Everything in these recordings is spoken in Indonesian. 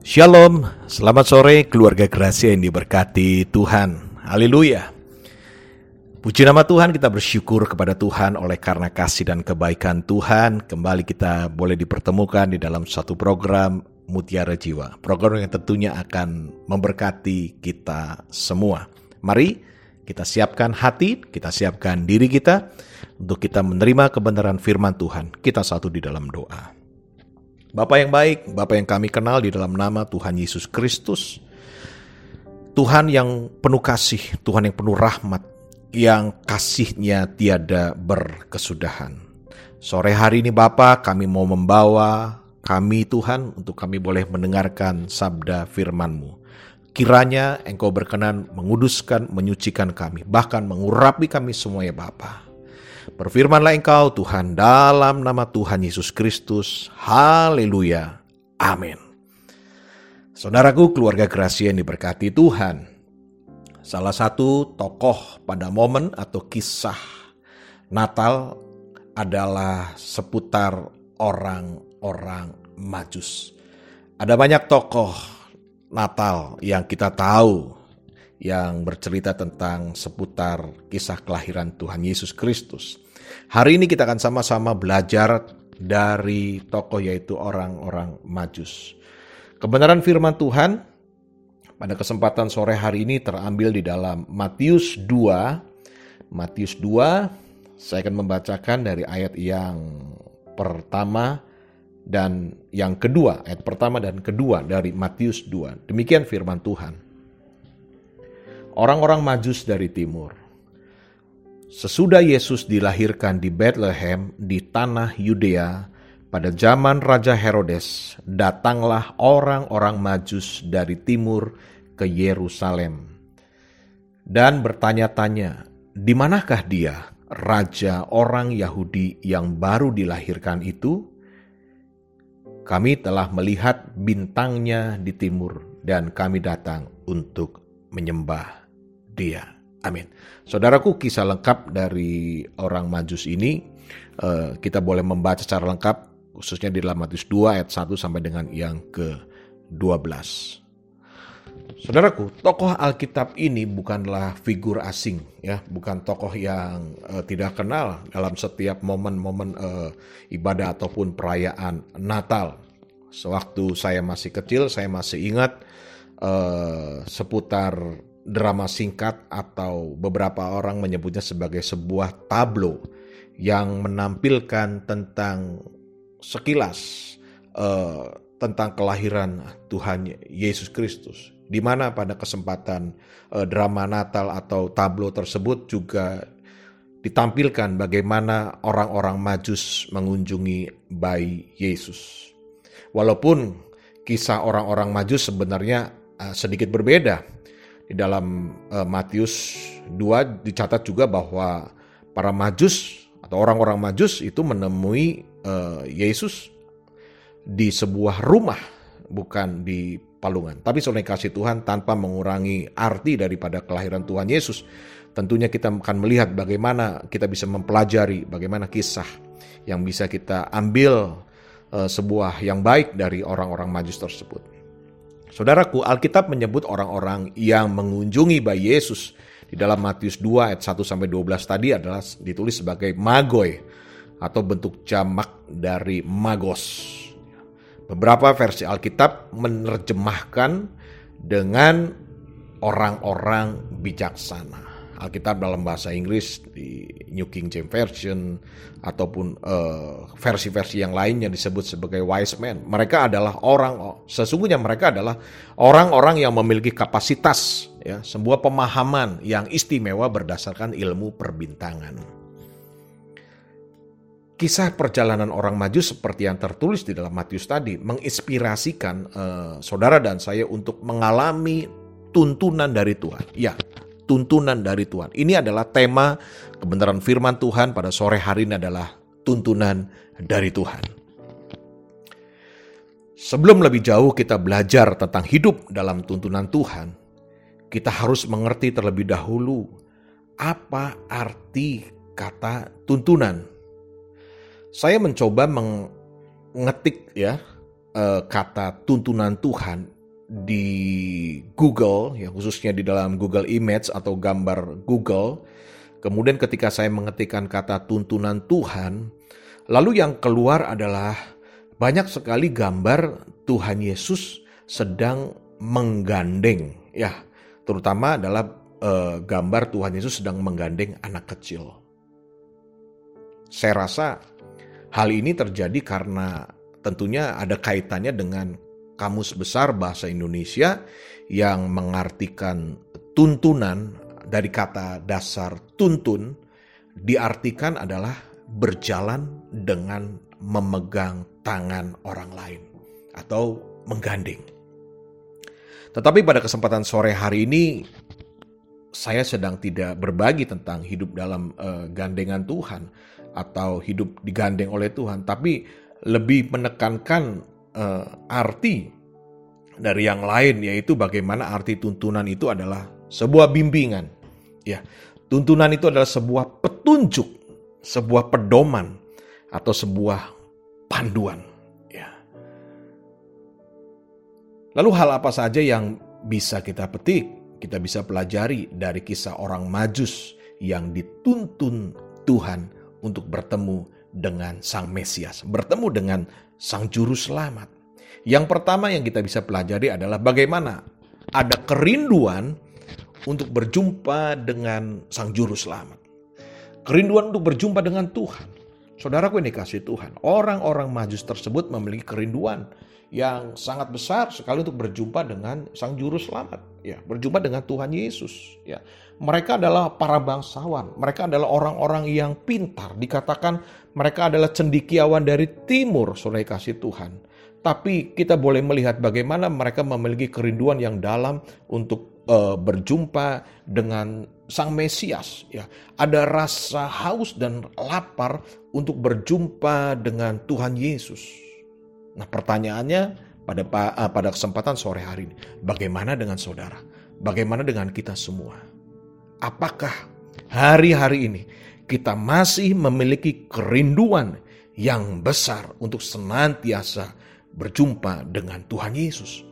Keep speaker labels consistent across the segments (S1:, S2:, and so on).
S1: Shalom, selamat sore keluarga Gracia yang diberkati Tuhan. Haleluya. Puji nama Tuhan, kita bersyukur kepada Tuhan oleh karena kasih dan kebaikan Tuhan. Kembali kita boleh dipertemukan di dalam satu program Mutiara Jiwa. Program yang tentunya akan memberkati kita semua. Mari kita siapkan hati, kita siapkan diri kita untuk kita menerima kebenaran firman Tuhan. Kita satu di dalam doa. Bapak yang baik, Bapak yang kami kenal di dalam nama Tuhan Yesus Kristus. Tuhan yang penuh kasih, Tuhan yang penuh rahmat, yang kasihnya tiada berkesudahan. Sore hari ini Bapak kami mau membawa kami Tuhan untuk kami boleh mendengarkan sabda firman-Mu. Kiranya Engkau berkenan menguduskan, menyucikan kami, bahkan mengurapi kami semua ya Bapak. Berfirmanlah engkau Tuhan dalam nama Tuhan Yesus Kristus. Haleluya. Amin. Saudaraku keluarga Gracia yang diberkati Tuhan. Salah satu tokoh pada momen atau kisah Natal adalah seputar orang-orang majus. Ada banyak tokoh Natal yang kita tahu yang bercerita tentang seputar kisah kelahiran Tuhan Yesus Kristus. Hari ini kita akan sama-sama belajar dari tokoh yaitu orang-orang Majus. Kebenaran firman Tuhan pada kesempatan sore hari ini terambil di dalam Matius 2. Matius 2 saya akan membacakan dari ayat yang pertama dan yang kedua, ayat pertama dan kedua dari Matius 2. Demikian firman Tuhan orang-orang Majus dari timur. Sesudah Yesus dilahirkan di Bethlehem di tanah Yudea pada zaman Raja Herodes, datanglah orang-orang Majus dari timur ke Yerusalem dan bertanya-tanya, "Di manakah dia, raja orang Yahudi yang baru dilahirkan itu?" Kami telah melihat bintangnya di timur dan kami datang untuk menyembah dia. Amin. Saudaraku, kisah lengkap dari orang Majus ini uh, kita boleh membaca secara lengkap khususnya di dalam Matius 2 ayat 1 sampai dengan yang ke-12. Saudaraku, tokoh Alkitab ini bukanlah figur asing ya, bukan tokoh yang uh, tidak kenal dalam setiap momen-momen uh, ibadah ataupun perayaan Natal. Sewaktu saya masih kecil, saya masih ingat uh, seputar drama singkat atau beberapa orang menyebutnya sebagai sebuah tablo yang menampilkan tentang sekilas uh, tentang kelahiran Tuhan Yesus Kristus. Di mana pada kesempatan uh, drama Natal atau tablo tersebut juga ditampilkan bagaimana orang-orang Majus mengunjungi bayi Yesus. Walaupun kisah orang-orang Majus sebenarnya uh, sedikit berbeda di dalam uh, Matius 2 dicatat juga bahwa para majus atau orang-orang majus itu menemui uh, Yesus di sebuah rumah bukan di palungan. Tapi oleh kasih Tuhan tanpa mengurangi arti daripada kelahiran Tuhan Yesus. Tentunya kita akan melihat bagaimana kita bisa mempelajari bagaimana kisah yang bisa kita ambil uh, sebuah yang baik dari orang-orang majus tersebut. Saudaraku, Alkitab menyebut orang-orang yang mengunjungi bayi Yesus di dalam Matius 2 ayat 1 sampai 12 tadi adalah ditulis sebagai magoi atau bentuk jamak dari magos. Beberapa versi Alkitab menerjemahkan dengan orang-orang bijaksana. Alkitab dalam bahasa Inggris di New King James Version ataupun eh, versi-versi uh, yang lainnya disebut sebagai wise men. Mereka adalah orang sesungguhnya mereka adalah orang-orang yang memiliki kapasitas ya, sebuah pemahaman yang istimewa berdasarkan ilmu perbintangan. Kisah perjalanan orang maju seperti yang tertulis di dalam Matius tadi menginspirasikan uh, saudara dan saya untuk mengalami tuntunan dari Tuhan. Ya, tuntunan dari Tuhan. Ini adalah tema kebenaran firman Tuhan pada sore hari ini adalah tuntunan dari Tuhan. Sebelum lebih jauh kita belajar tentang hidup dalam tuntunan Tuhan, kita harus mengerti terlebih dahulu apa arti kata tuntunan. Saya mencoba mengetik ya uh, kata tuntunan Tuhan di Google, ya khususnya di dalam Google Image atau gambar Google, kemudian ketika saya mengetikkan kata tuntunan Tuhan, lalu yang keluar adalah banyak sekali gambar Tuhan Yesus sedang menggandeng, ya, terutama adalah uh, gambar Tuhan Yesus sedang menggandeng anak kecil. Saya rasa hal ini terjadi karena tentunya ada kaitannya dengan kamus besar bahasa Indonesia yang mengartikan tuntunan dari kata dasar tuntun diartikan adalah berjalan dengan memegang tangan orang lain atau menggandeng. Tetapi pada kesempatan sore hari ini saya sedang tidak berbagi tentang hidup dalam uh, gandengan Tuhan atau hidup digandeng oleh Tuhan, tapi lebih menekankan uh, arti dari yang lain yaitu bagaimana arti tuntunan itu adalah sebuah bimbingan. Ya, tuntunan itu adalah sebuah petunjuk, sebuah pedoman atau sebuah panduan, ya. Lalu hal apa saja yang bisa kita petik, kita bisa pelajari dari kisah orang Majus yang dituntun Tuhan untuk bertemu dengan Sang Mesias, bertemu dengan Sang Juru Selamat. Yang pertama yang kita bisa pelajari adalah bagaimana ada kerinduan untuk berjumpa dengan Sang Juru Selamat. Kerinduan untuk berjumpa dengan Tuhan. Saudaraku yang dikasih Tuhan, orang-orang majus tersebut memiliki kerinduan yang sangat besar sekali untuk berjumpa dengan Sang Juru Selamat, ya, berjumpa dengan Tuhan Yesus, ya. Mereka adalah para bangsawan, mereka adalah orang-orang yang pintar, dikatakan mereka adalah cendikiawan dari timur, saudara kasih Tuhan. Tapi kita boleh melihat bagaimana mereka memiliki kerinduan yang dalam untuk uh, berjumpa dengan Sang Mesias. Ya, ada rasa haus dan lapar untuk berjumpa dengan Tuhan Yesus. Nah, pertanyaannya pada uh, pada kesempatan sore hari ini, bagaimana dengan saudara? Bagaimana dengan kita semua? Apakah hari-hari ini kita masih memiliki kerinduan yang besar untuk senantiasa berjumpa dengan Tuhan Yesus.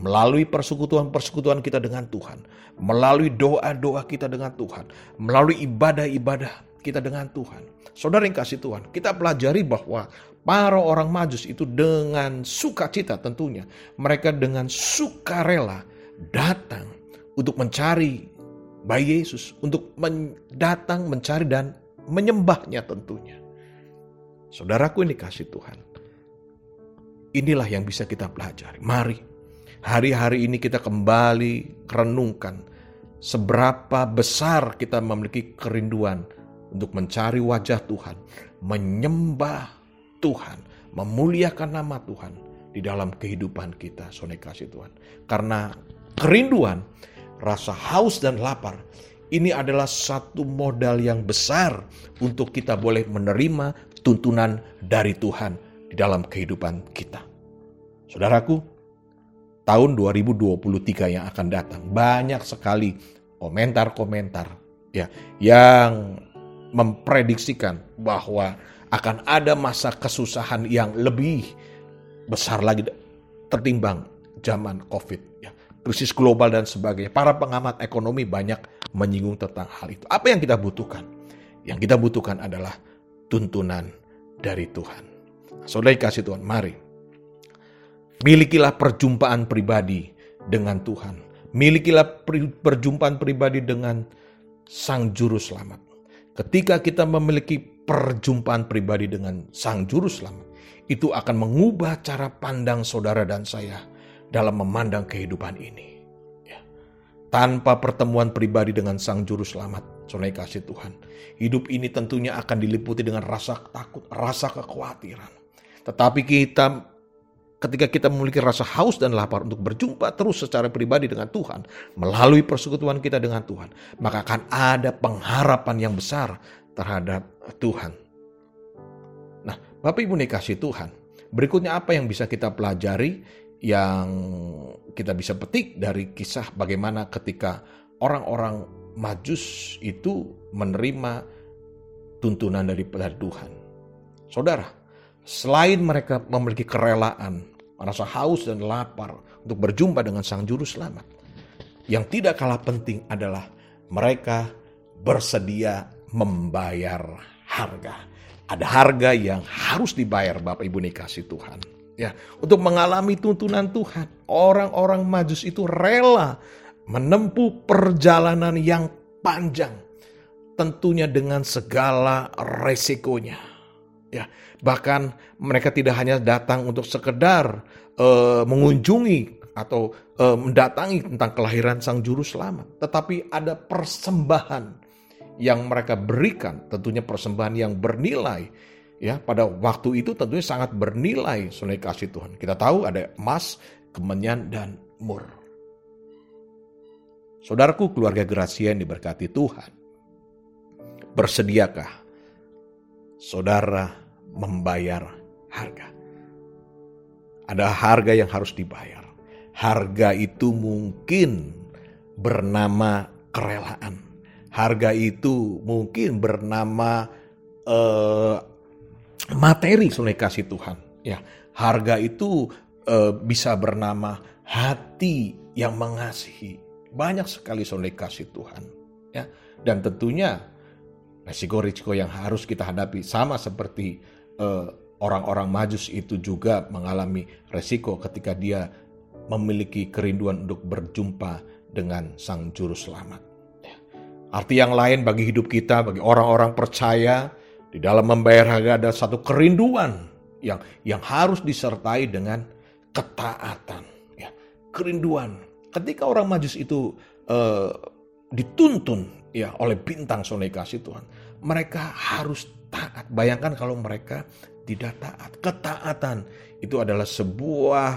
S1: Melalui persekutuan-persekutuan kita dengan Tuhan, melalui doa-doa kita dengan Tuhan, melalui ibadah-ibadah kita dengan Tuhan. Saudara yang kasih Tuhan, kita pelajari bahwa para orang majus itu dengan sukacita tentunya. Mereka dengan sukarela datang untuk mencari bayi Yesus, untuk datang mencari dan menyembahnya tentunya. Saudaraku ini kasih Tuhan. Inilah yang bisa kita pelajari. Mari, hari-hari ini kita kembali renungkan seberapa besar kita memiliki kerinduan untuk mencari wajah Tuhan, menyembah Tuhan, memuliakan nama Tuhan di dalam kehidupan kita, sone kasih Tuhan. Karena kerinduan, rasa haus dan lapar, ini adalah satu modal yang besar untuk kita boleh menerima tuntunan dari Tuhan di dalam kehidupan kita. Saudaraku, tahun 2023 yang akan datang banyak sekali komentar-komentar ya yang memprediksikan bahwa akan ada masa kesusahan yang lebih besar lagi tertimbang zaman Covid ya. Krisis global dan sebagainya. Para pengamat ekonomi banyak menyinggung tentang hal itu. Apa yang kita butuhkan? Yang kita butuhkan adalah tuntunan dari Tuhan. Saudara kasih Tuhan, mari. Milikilah perjumpaan pribadi dengan Tuhan. Milikilah perjumpaan pribadi dengan Sang Juru Selamat. Ketika kita memiliki perjumpaan pribadi dengan Sang Juru Selamat, itu akan mengubah cara pandang saudara dan saya dalam memandang kehidupan ini. Ya. Tanpa pertemuan pribadi dengan Sang Juru Selamat, saudara kasih Tuhan, hidup ini tentunya akan diliputi dengan rasa takut, rasa kekhawatiran. Tetapi kita ketika kita memiliki rasa haus dan lapar untuk berjumpa terus secara pribadi dengan Tuhan, melalui persekutuan kita dengan Tuhan, maka akan ada pengharapan yang besar terhadap Tuhan. Nah, Bapak Ibu dikasih Tuhan, berikutnya apa yang bisa kita pelajari yang kita bisa petik dari kisah bagaimana ketika orang-orang Majus itu menerima tuntunan dari Tuhan. Saudara, Selain mereka memiliki kerelaan merasa haus dan lapar untuk berjumpa dengan Sang Juru Selamat. Yang tidak kalah penting adalah mereka bersedia membayar harga. Ada harga yang harus dibayar Bapak Ibu dikasih Tuhan. Ya, untuk mengalami tuntunan Tuhan, orang-orang Majus itu rela menempuh perjalanan yang panjang. Tentunya dengan segala resikonya. Ya, bahkan mereka tidak hanya datang untuk sekedar uh, mengunjungi atau uh, mendatangi tentang kelahiran Sang Juru Selamat, tetapi ada persembahan yang mereka berikan, tentunya persembahan yang bernilai. Ya, pada waktu itu tentunya sangat bernilai sunai kasih Tuhan. Kita tahu ada emas, kemenyan, dan mur. Saudaraku keluarga Gracia yang diberkati Tuhan. Bersediakah saudara membayar harga? Ada harga yang harus dibayar. Harga itu mungkin bernama kerelaan harga itu mungkin bernama uh, materi sungai kasih Tuhan. Ya, harga itu uh, bisa bernama hati yang mengasihi. Banyak sekali sungai kasih Tuhan. Ya, dan tentunya resiko-resiko yang harus kita hadapi sama seperti uh, orang-orang majus itu juga mengalami resiko ketika dia memiliki kerinduan untuk berjumpa dengan Sang Juru Selamat. Arti yang lain bagi hidup kita, bagi orang-orang percaya, di dalam membayar harga ada satu kerinduan yang yang harus disertai dengan ketaatan. Ya, kerinduan. Ketika orang majus itu uh, dituntun ya oleh bintang sonai kasih Tuhan, mereka harus taat. Bayangkan kalau mereka tidak taat. Ketaatan itu adalah sebuah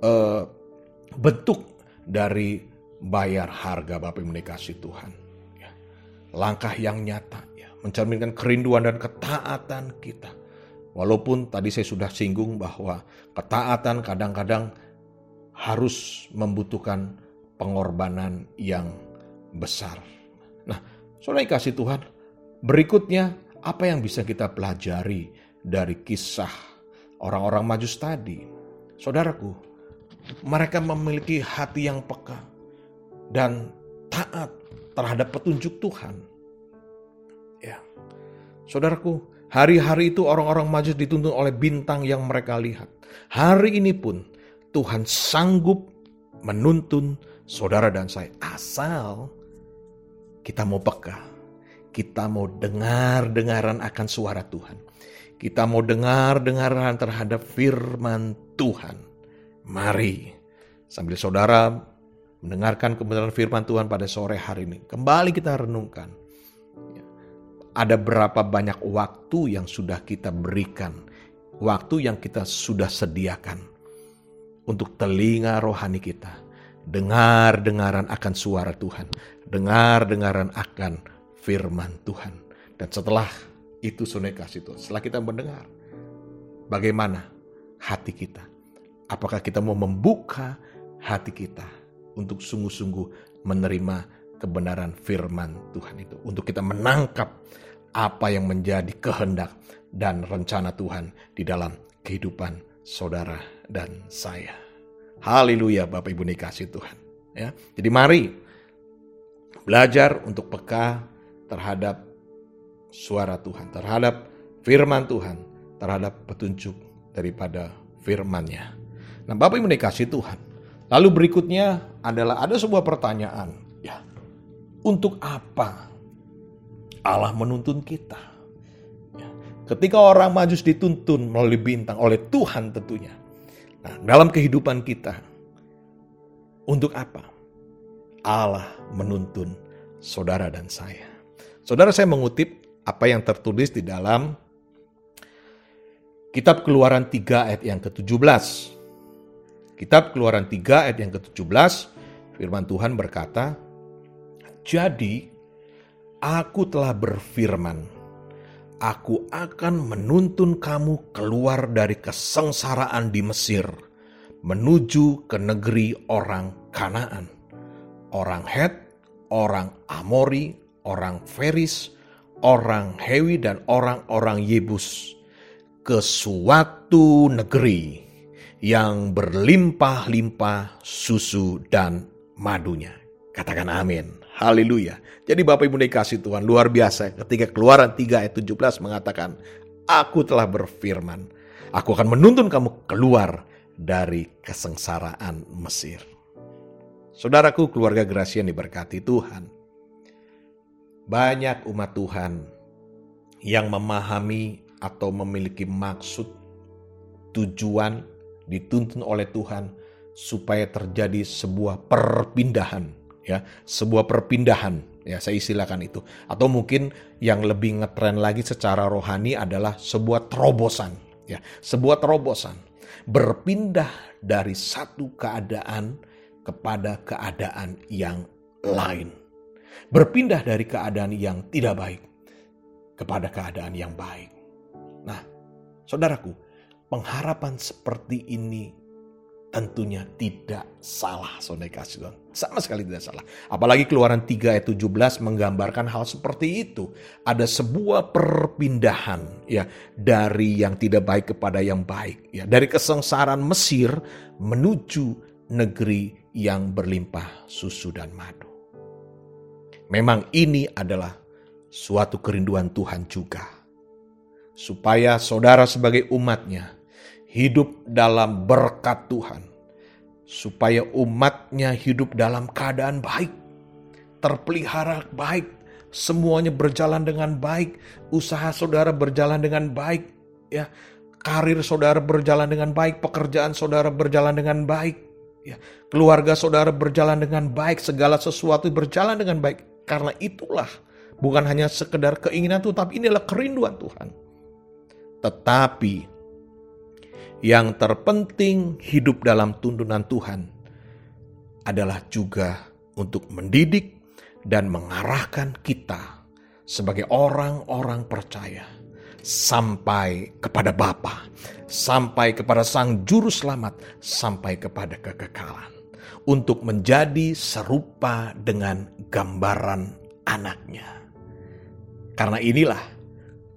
S1: uh, bentuk dari bayar harga Bapak yang kasih Tuhan langkah yang nyata ya, mencerminkan kerinduan dan ketaatan kita. Walaupun tadi saya sudah singgung bahwa ketaatan kadang-kadang harus membutuhkan pengorbanan yang besar. Nah, saudara kasih Tuhan, berikutnya apa yang bisa kita pelajari dari kisah orang-orang majus tadi? Saudaraku, mereka memiliki hati yang peka dan taat terhadap petunjuk Tuhan. Saudaraku, hari-hari itu orang-orang majus dituntun oleh bintang yang mereka lihat. Hari ini pun Tuhan sanggup menuntun saudara dan saya asal kita mau peka. Kita mau dengar-dengaran akan suara Tuhan. Kita mau dengar-dengaran terhadap firman Tuhan. Mari sambil saudara mendengarkan kebenaran firman Tuhan pada sore hari ini. Kembali kita renungkan. Ada berapa banyak waktu yang sudah kita berikan. Waktu yang kita sudah sediakan. Untuk telinga rohani kita. Dengar-dengaran akan suara Tuhan. Dengar-dengaran akan firman Tuhan. Dan setelah itu sunai kasih. Setelah kita mendengar. Bagaimana hati kita? Apakah kita mau membuka hati kita untuk sungguh-sungguh menerima kebenaran firman Tuhan itu. Untuk kita menangkap apa yang menjadi kehendak dan rencana Tuhan di dalam kehidupan saudara dan saya. Haleluya Bapak Ibu dikasih Tuhan. Ya. Jadi mari belajar untuk peka terhadap suara Tuhan, terhadap firman Tuhan, terhadap petunjuk daripada firman-Nya. Nah Bapak Ibu dikasih Tuhan, Lalu berikutnya adalah ada sebuah pertanyaan, ya. Untuk apa Allah menuntun kita? Ya. Ketika orang majus dituntun melalui bintang oleh Tuhan tentunya. Nah, dalam kehidupan kita untuk apa? Allah menuntun saudara dan saya. Saudara saya mengutip apa yang tertulis di dalam Kitab Keluaran 3 ayat yang ke-17. Kitab Keluaran 3 ayat yang ke-17, firman Tuhan berkata, Jadi aku telah berfirman, aku akan menuntun kamu keluar dari kesengsaraan di Mesir, menuju ke negeri orang Kanaan, orang Het, orang Amori, orang Feris, orang Hewi, dan orang-orang Yebus, ke suatu negeri yang berlimpah-limpah susu dan madunya. Katakan amin. Haleluya. Jadi Bapak Ibu dikasih Tuhan luar biasa ketika keluaran 3 ayat 17 mengatakan, Aku telah berfirman, aku akan menuntun kamu keluar dari kesengsaraan Mesir. Saudaraku, keluarga Gracia diberkati Tuhan. Banyak umat Tuhan yang memahami atau memiliki maksud, tujuan, dituntun oleh Tuhan supaya terjadi sebuah perpindahan ya sebuah perpindahan ya saya istilahkan itu. Atau mungkin yang lebih ngetren lagi secara rohani adalah sebuah terobosan ya sebuah terobosan. Berpindah dari satu keadaan kepada keadaan yang lain. Berpindah dari keadaan yang tidak baik kepada keadaan yang baik. Nah saudaraku pengharapan seperti ini tentunya tidak salah saudara kasih Tuhan. Sama sekali tidak salah. Apalagi keluaran 3 ayat 17 menggambarkan hal seperti itu. Ada sebuah perpindahan ya dari yang tidak baik kepada yang baik ya. Dari kesengsaraan Mesir menuju negeri yang berlimpah susu dan madu. Memang ini adalah suatu kerinduan Tuhan juga. Supaya saudara sebagai umatnya hidup dalam berkat Tuhan. Supaya umatnya hidup dalam keadaan baik. Terpelihara baik. Semuanya berjalan dengan baik. Usaha saudara berjalan dengan baik. Ya, karir saudara berjalan dengan baik. Pekerjaan saudara berjalan dengan baik. Ya, keluarga saudara berjalan dengan baik. Segala sesuatu berjalan dengan baik. Karena itulah bukan hanya sekedar keinginan Tuhan, tapi inilah kerinduan Tuhan. Tetapi yang terpenting hidup dalam tuntunan Tuhan adalah juga untuk mendidik dan mengarahkan kita sebagai orang-orang percaya sampai kepada Bapa, sampai kepada Sang Juru Selamat, sampai kepada kekekalan untuk menjadi serupa dengan gambaran anaknya. Karena inilah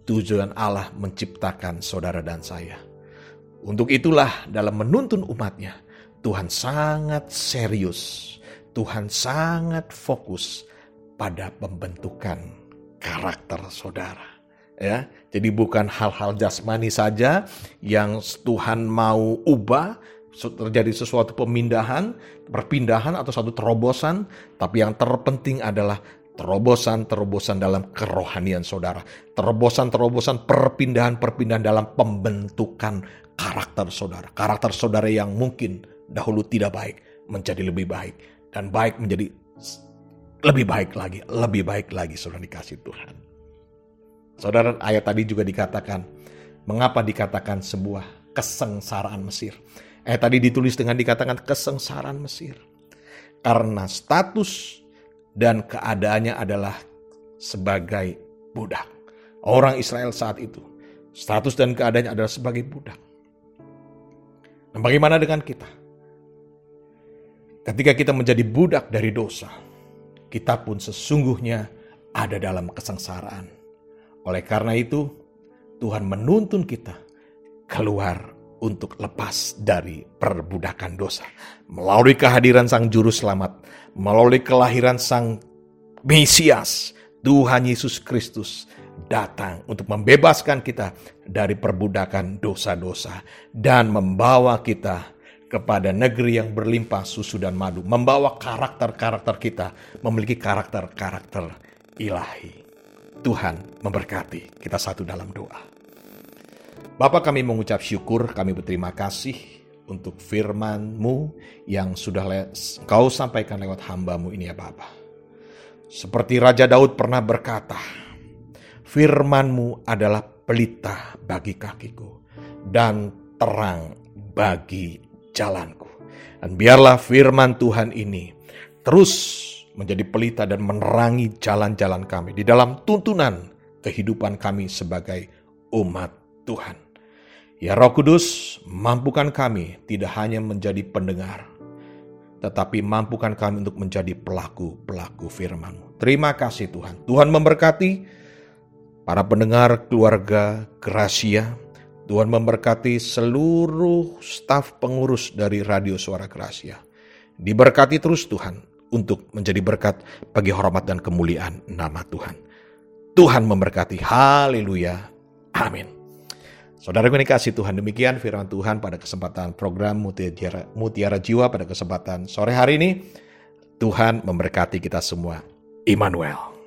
S1: tujuan Allah menciptakan saudara dan saya untuk itulah dalam menuntun umatnya, Tuhan sangat serius, Tuhan sangat fokus pada pembentukan karakter saudara. Ya, jadi bukan hal-hal jasmani saja yang Tuhan mau ubah, terjadi sesuatu pemindahan, perpindahan atau satu terobosan, tapi yang terpenting adalah terobosan-terobosan dalam kerohanian saudara, terobosan-terobosan perpindahan-perpindahan dalam pembentukan karakter saudara. Karakter saudara yang mungkin dahulu tidak baik menjadi lebih baik. Dan baik menjadi lebih baik lagi, lebih baik lagi saudara dikasih Tuhan. Saudara ayat tadi juga dikatakan, mengapa dikatakan sebuah kesengsaraan Mesir. Ayat tadi ditulis dengan dikatakan kesengsaraan Mesir. Karena status dan keadaannya adalah sebagai budak. Orang Israel saat itu, status dan keadaannya adalah sebagai budak. Nah, bagaimana dengan kita? Ketika kita menjadi budak dari dosa, kita pun sesungguhnya ada dalam kesengsaraan. Oleh karena itu, Tuhan menuntun kita keluar untuk lepas dari perbudakan dosa. Melalui kehadiran Sang Juru Selamat, melalui kelahiran Sang Mesias, Tuhan Yesus Kristus datang untuk membebaskan kita dari perbudakan dosa-dosa dan membawa kita kepada negeri yang berlimpah susu dan madu, membawa karakter-karakter kita memiliki karakter-karakter ilahi. Tuhan memberkati kita satu dalam doa. Bapak kami mengucap syukur, kami berterima kasih untuk firman-Mu yang sudah kau sampaikan lewat hamba-Mu ini ya Bapak. Seperti Raja Daud pernah berkata, FirmanMu adalah pelita bagi kakiku dan terang bagi jalanku. Dan biarlah firman Tuhan ini terus menjadi pelita dan menerangi jalan-jalan kami di dalam tuntunan kehidupan kami sebagai umat Tuhan. Ya Roh Kudus, mampukan kami tidak hanya menjadi pendengar, tetapi mampukan kami untuk menjadi pelaku-pelaku firman Terima kasih Tuhan. Tuhan memberkati para pendengar keluarga Gracia, Tuhan memberkati seluruh staf pengurus dari Radio Suara Kerasia. Diberkati terus Tuhan untuk menjadi berkat bagi hormat dan kemuliaan nama Tuhan. Tuhan memberkati. Haleluya. Amin. Saudara kasih Tuhan demikian firman Tuhan pada kesempatan program Mutiara, Mutiara Jiwa pada kesempatan sore hari ini. Tuhan memberkati kita semua. Immanuel.